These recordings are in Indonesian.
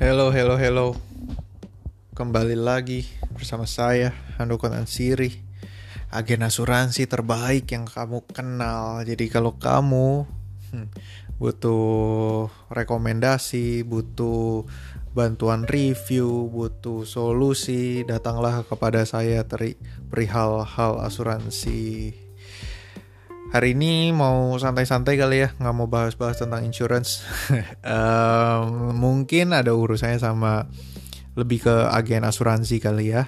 Hello, hello, hello. Kembali lagi bersama saya, Handoko Ansiri, agen asuransi terbaik yang kamu kenal. Jadi kalau kamu hmm, butuh rekomendasi, butuh bantuan review, butuh solusi, datanglah kepada saya teri perihal hal asuransi. Hari ini mau santai-santai kali ya, nggak mau bahas-bahas tentang insurance. um, mungkin ada urusannya sama lebih ke agen asuransi kali ya.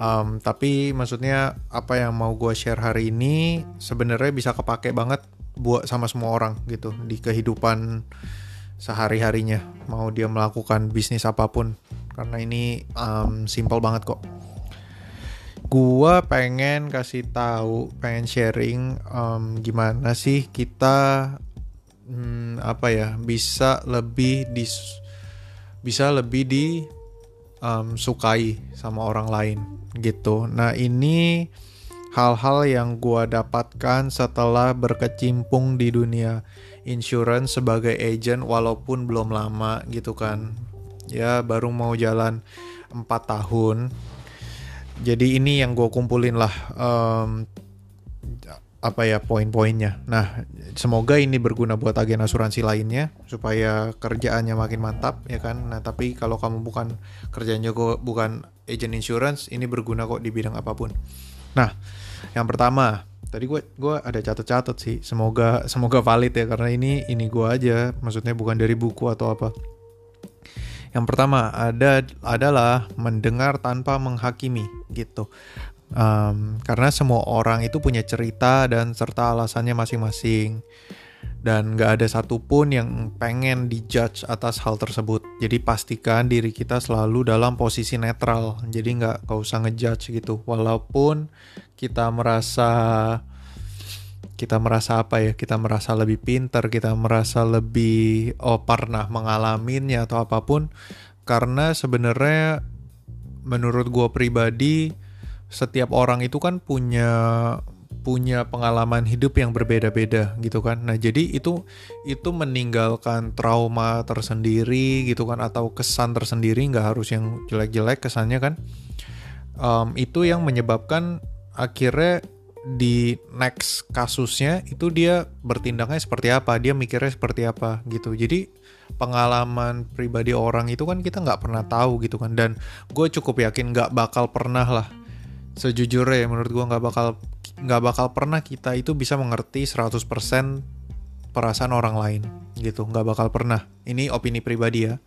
Um, tapi maksudnya apa yang mau gue share hari ini sebenarnya bisa kepake banget buat sama semua orang gitu di kehidupan sehari-harinya. Mau dia melakukan bisnis apa pun, karena ini um, simple banget kok gua pengen kasih tahu, pengen sharing um, gimana sih kita hmm, apa ya bisa lebih dis bisa lebih di um, sukai sama orang lain gitu. Nah ini hal-hal yang gua dapatkan setelah berkecimpung di dunia insurance sebagai agent walaupun belum lama gitu kan ya baru mau jalan 4 tahun jadi ini yang gue kumpulin lah um, apa ya poin-poinnya. Nah, semoga ini berguna buat agen asuransi lainnya supaya kerjaannya makin mantap ya kan. Nah, tapi kalau kamu bukan kerjanya kok bukan agent insurance, ini berguna kok di bidang apa pun. Nah, yang pertama, tadi gue gua ada catat-catat sih. Semoga semoga valid ya karena ini ini gue aja, maksudnya bukan dari buku atau apa. Yang pertama ada adalah mendengar tanpa menghakimi gitu. Um, karena semua orang itu punya cerita dan serta alasannya masing-masing dan gak ada satupun yang pengen dijudge atas hal tersebut. Jadi pastikan diri kita selalu dalam posisi netral. Jadi nggak gak usah ngejudge gitu. Walaupun kita merasa kita merasa apa ya kita merasa lebih pinter kita merasa lebih oh pernah mengalaminya atau apa pun karena sebenarnya menurut gue pribadi setiap orang itu kan punya punya pengalaman hidup yang berbeda-beda gitu kan nah jadi itu itu meninggalkan trauma tersendiri gitu kan atau kesan tersendiri nggak harus yang jelek-jelek kesannya kan um, itu yang menyebabkan akhirnya di next kasusnya itu dia bertindaknya seperti apa, dia mikirnya seperti apa gitu. Jadi pengalaman pribadi orang itu kan kita nggak pernah tahu gitu kan. Dan gue cukup yakin nggak bakal pernah lah sejujurnya ya menurut gue nggak bakal nggak bakal pernah kita itu bisa mengerti 100% perasaan orang lain gitu nggak bakal pernah ini opini pribadi ya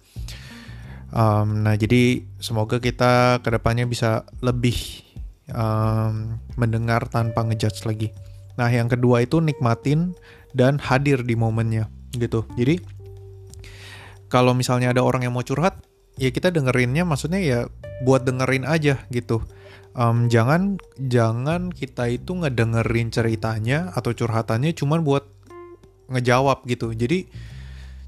um, nah jadi semoga kita ke depannya bisa lebih um, mendengar tanpa ngejudge lagi. Nah, yang kedua itu nikmatin dan hadir di momennya gitu. Jadi kalau misalnya ada orang yang mau curhat, ya kita dengerinnya maksudnya ya buat dengerin aja gitu. Um, jangan jangan kita itu ngedengerin ceritanya atau curhatannya cuman buat ngejawab gitu. Jadi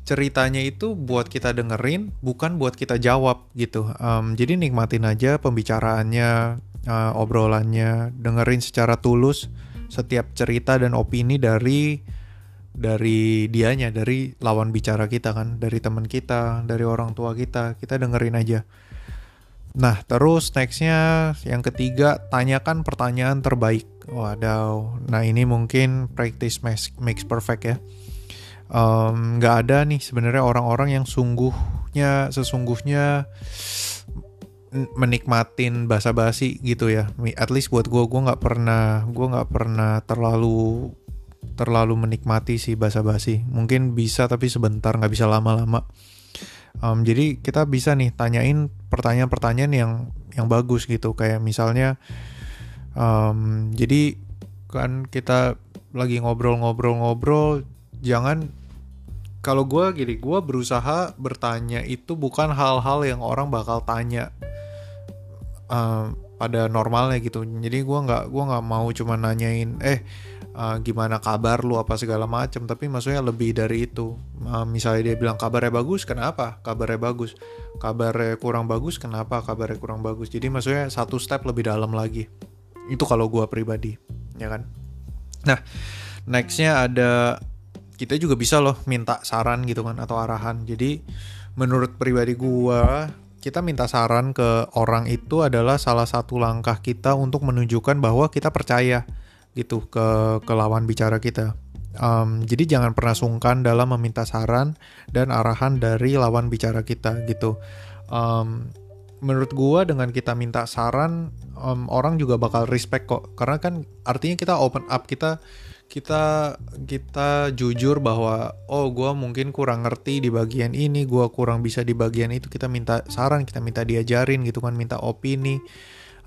ceritanya itu buat kita dengerin, bukan buat kita jawab gitu. Um, jadi nikmatin aja pembicaraannya, uh, obrolannya, dengerin secara tulus setiap cerita dan opini dari dari dianya, dari lawan bicara kita kan, dari teman kita, dari orang tua kita, kita dengerin aja. Nah, terus nextnya yang ketiga, tanyakan pertanyaan terbaik. Waduh, nah ini mungkin practice makes perfect ya. Um, ada nih sebenarnya orang-orang yang sungguhnya, sesungguhnya menikmatin bahasa basi gitu ya at least buat gue gue nggak pernah gue nggak pernah terlalu terlalu menikmati si bahasa basi mungkin bisa tapi sebentar nggak bisa lama-lama. Um, jadi kita bisa nih tanyain pertanyaan-pertanyaan yang yang bagus gitu. Kayak misalnya um, jadi kan kita lagi ngobrol-ngobrol-ngobrol jangan kalau gue gini gue berusaha bertanya itu bukan hal-hal yang orang bakal tanya uh, pada normalnya gitu. Jadi gue nggak gua nggak mau cuma nanyain eh uh, gimana kabar lu apa segala macem. Tapi maksudnya lebih dari itu. Uh, misalnya dia bilang kabarnya bagus kenapa? Kabarnya bagus. Kabarnya kurang bagus kenapa? Kabarnya kurang bagus. Jadi maksudnya satu step lebih dalam lagi. Itu kalau gue pribadi ya kan? Nah nextnya ada kita juga bisa loh minta saran gitu kan atau arahan. Jadi menurut pribadi gue kita minta saran ke orang itu adalah salah satu langkah kita untuk menunjukkan bahwa kita percaya gitu ke ke lawan bicara kita. Um, jadi jangan pernah sungkan dalam meminta saran dan arahan dari lawan bicara kita gitu. Um, menurut gua dengan kita minta saran um, orang juga bakal respect kok karena kan artinya kita open up kita kita kita jujur bahwa oh gue mungkin kurang ngerti di bagian ini gue kurang bisa di bagian itu kita minta saran kita minta diajarin gitu kan minta opini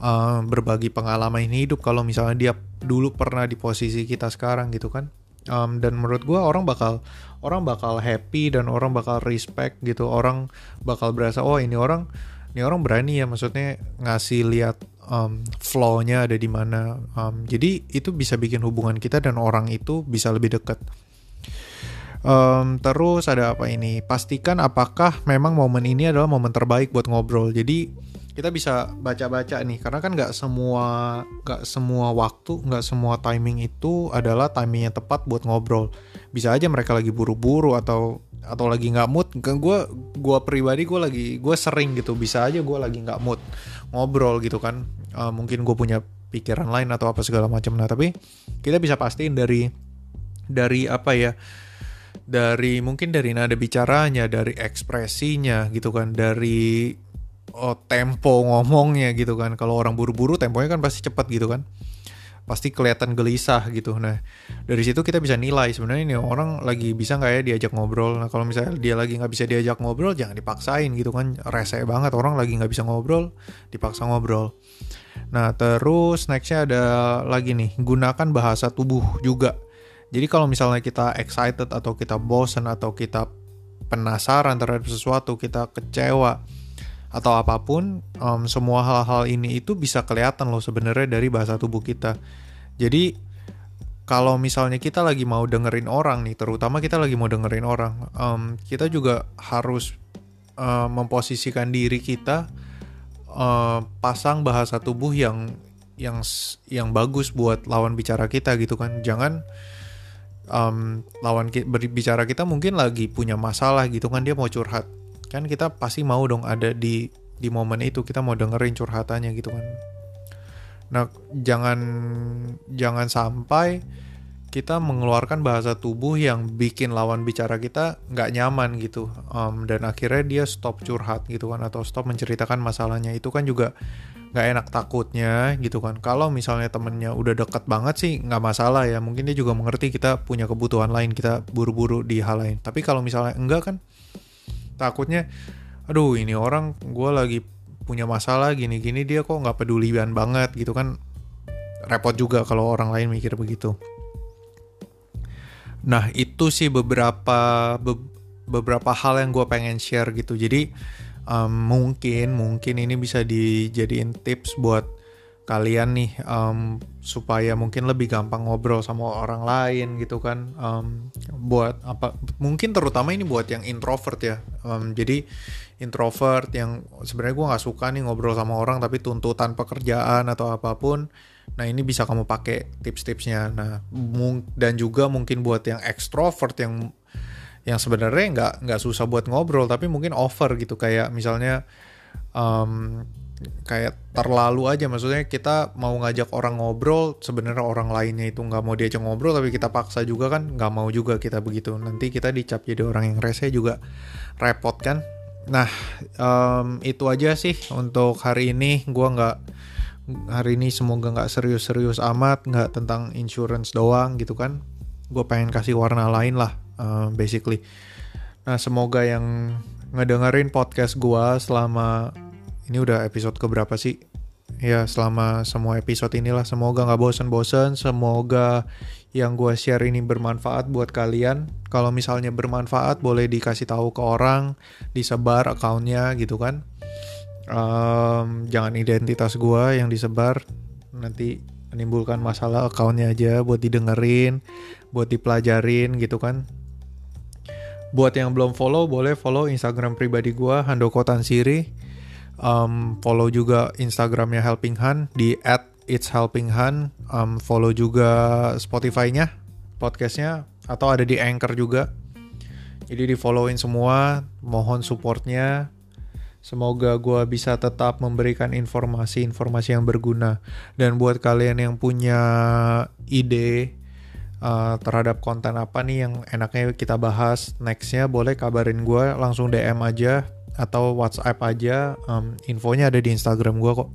uh, berbagi pengalaman hidup kalau misalnya dia dulu pernah di posisi kita sekarang gitu kan um, dan menurut gue orang bakal orang bakal happy dan orang bakal respect gitu orang bakal berasa oh ini orang ini orang berani ya maksudnya ngasih lihat um, flow-nya ada di mana. Um, jadi itu bisa bikin hubungan kita dan orang itu bisa lebih dekat. Um, terus ada apa ini? Pastikan apakah memang momen ini adalah momen terbaik buat ngobrol. Jadi kita bisa baca-baca nih, karena kan nggak semua nggak semua waktu, nggak semua timing itu adalah timing yang tepat buat ngobrol. Bisa aja mereka lagi buru-buru atau atau lagi nggak mood. Kan gue gue pribadi gue lagi gue sering gitu. Bisa aja gue lagi nggak mood ngobrol gitu kan. Uh, mungkin gue punya pikiran lain atau apa segala macam. Nah tapi kita bisa pastiin dari dari apa ya dari mungkin dari nada bicaranya dari ekspresinya gitu kan. Dari oh, tempo ngomongnya gitu kan kalau orang buru-buru temponya kan pasti cepat gitu kan pasti kelihatan gelisah gitu. Nah dari situ kita bisa nilai sebenarnya ini orang lagi bisa nggak ya diajak ngobrol. Nah kalau misalnya dia lagi nggak bisa diajak ngobrol jangan dipaksain gitu kan. Rese banget orang lagi nggak bisa ngobrol dipaksa ngobrol. Nah terus nextnya ada lagi nih gunakan bahasa tubuh juga. Jadi kalau misalnya kita excited atau kita bosen atau kita penasaran terhadap sesuatu, kita kecewa, atau apa pun um, semua hal-hal ini itu bisa kelihatan loh sebenarnya dari bahasa tubuh kita. Jadi kalau misalnya kita lagi mau dengerin orang nih terutama kita lagi mau dengerin orang um, kita juga harus uh, memposisikan diri kita uh, pasang bahasa tubuh yang yang yang bagus buat lawan bicara kita gitu kan. Jangan um, lawan berbicara kita mungkin lagi punya masalah gitu kan dia mau curhat kan kita pasti mau dong ada di di momen itu. Kita mau dengerin curhatannya gitu kan. Nah jangan jangan sampai kita mengeluarkan bahasa tubuh yang bikin lawan bicara kita nggak nyaman gitu. Um, dan akhirnya dia stop curhat gitu kan atau stop menceritakan masalahnya. Itu kan juga nggak enak takutnya gitu kan. Kalau misalnya temennya udah deket banget sih nggak masalah ya. Mungkin dia juga mengerti kita punya kebutuhan lain kita buru-buru di hal lain. Tapi kalau misalnya enggak kan takutnya aduh ini orang gue lagi punya masalah gini-gini dia kok nggak pedulian banget gitu kan. Repot juga kalau orang lain mikir begitu. Nah itu sih beberapa be, beberapa hal yang gue pengen share gitu. Jadi um, mungkin mungkin ini bisa dijadiin tips buat kalian nih um, supaya mungkin lebih gampang ngobrol sama orang lain gitu kan um, buat apa mungkin terutama ini buat yang introvert ya. Um, jadi introvert yang sebenarnya gue nggak suka nih ngobrol sama orang tapi tuntutan pekerjaan atau apa pun nah ini bisa kamu pakai tips-tipsnya. Nah dan juga mungkin buat yang extrovert yang yang sebenarnya nggak nggak susah buat ngobrol tapi mungkin over gitu. Kayak misalnya um, kayak terlalu aja. Maksudnya kita mau ngajak orang ngobrol sebenarnya orang lainnya itu nggak mau diajak ngobrol tapi kita paksa juga kan nggak mau juga kita begitu. Nanti kita dicap jadi orang yang rese juga repot kan. Nah um, itu aja sih untuk hari ini. Gue nggak hari ini semoga nggak serius-serius amat nggak tentang insurance doang gitu kan. Gue pengen kasih warna lain lah uh, basically. Nah semoga yang ngedengerin podcast gue selama ini udah episode keberapa sih? Ya selama semua episode inilah semoga nggak bosen-bosen, semoga yang gue share ini bermanfaat buat kalian. Kalau misalnya bermanfaat boleh dikasih tahu ke orang, disebar akunnya gitu kan. Um, jangan identitas gue yang disebar, nanti menimbulkan masalah akunnya aja buat didengerin, buat dipelajarin gitu kan. Buat yang belum follow, boleh follow Instagram pribadi gue, Handoko Tansiri um, follow juga Instagramnya Helping Hand di at It's Helping Hand. Um, follow juga Spotify-nya, podcastnya, atau ada di Anchor juga. Jadi di followin semua, mohon supportnya. Semoga gue bisa tetap memberikan informasi-informasi yang berguna. Dan buat kalian yang punya ide uh, terhadap konten apa nih yang enaknya kita bahas nextnya, boleh kabarin gue langsung DM aja atau WhatsApp aja. Um, infonya ada di Instagram gue kok.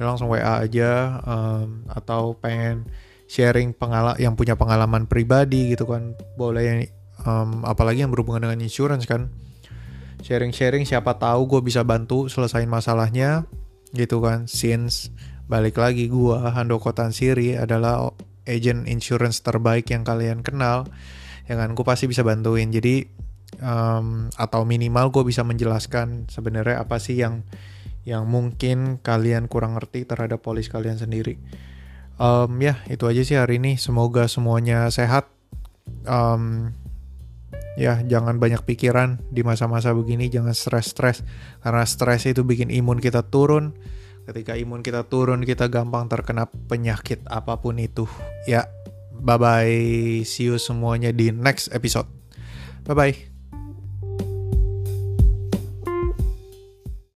Ya langsung WA aja um, atau pengen sharing pengalaman yang punya pengalaman pribadi gitu kan boleh um, apalagi yang berhubungan dengan insurance kan sharing-sharing siapa tahu gue bisa bantu selesain masalahnya gitu kan since balik lagi gue Handoko Tansiri adalah agent insurance terbaik yang kalian kenal yang kan gue pasti bisa bantuin jadi um, atau minimal gue bisa menjelaskan sebenarnya apa sih yang yang mungkin kalian kurang ngerti terhadap polis kalian sendiri. Um, ya itu aja sih hari ini. Semoga semuanya sehat. Um, ya jangan banyak pikiran di masa-masa begini. Jangan stres-stres karena stres itu bikin imun kita turun. Ketika imun kita turun kita gampang terkena penyakit apa pun itu. Ya bye bye see you semuanya di next episode. Bye bye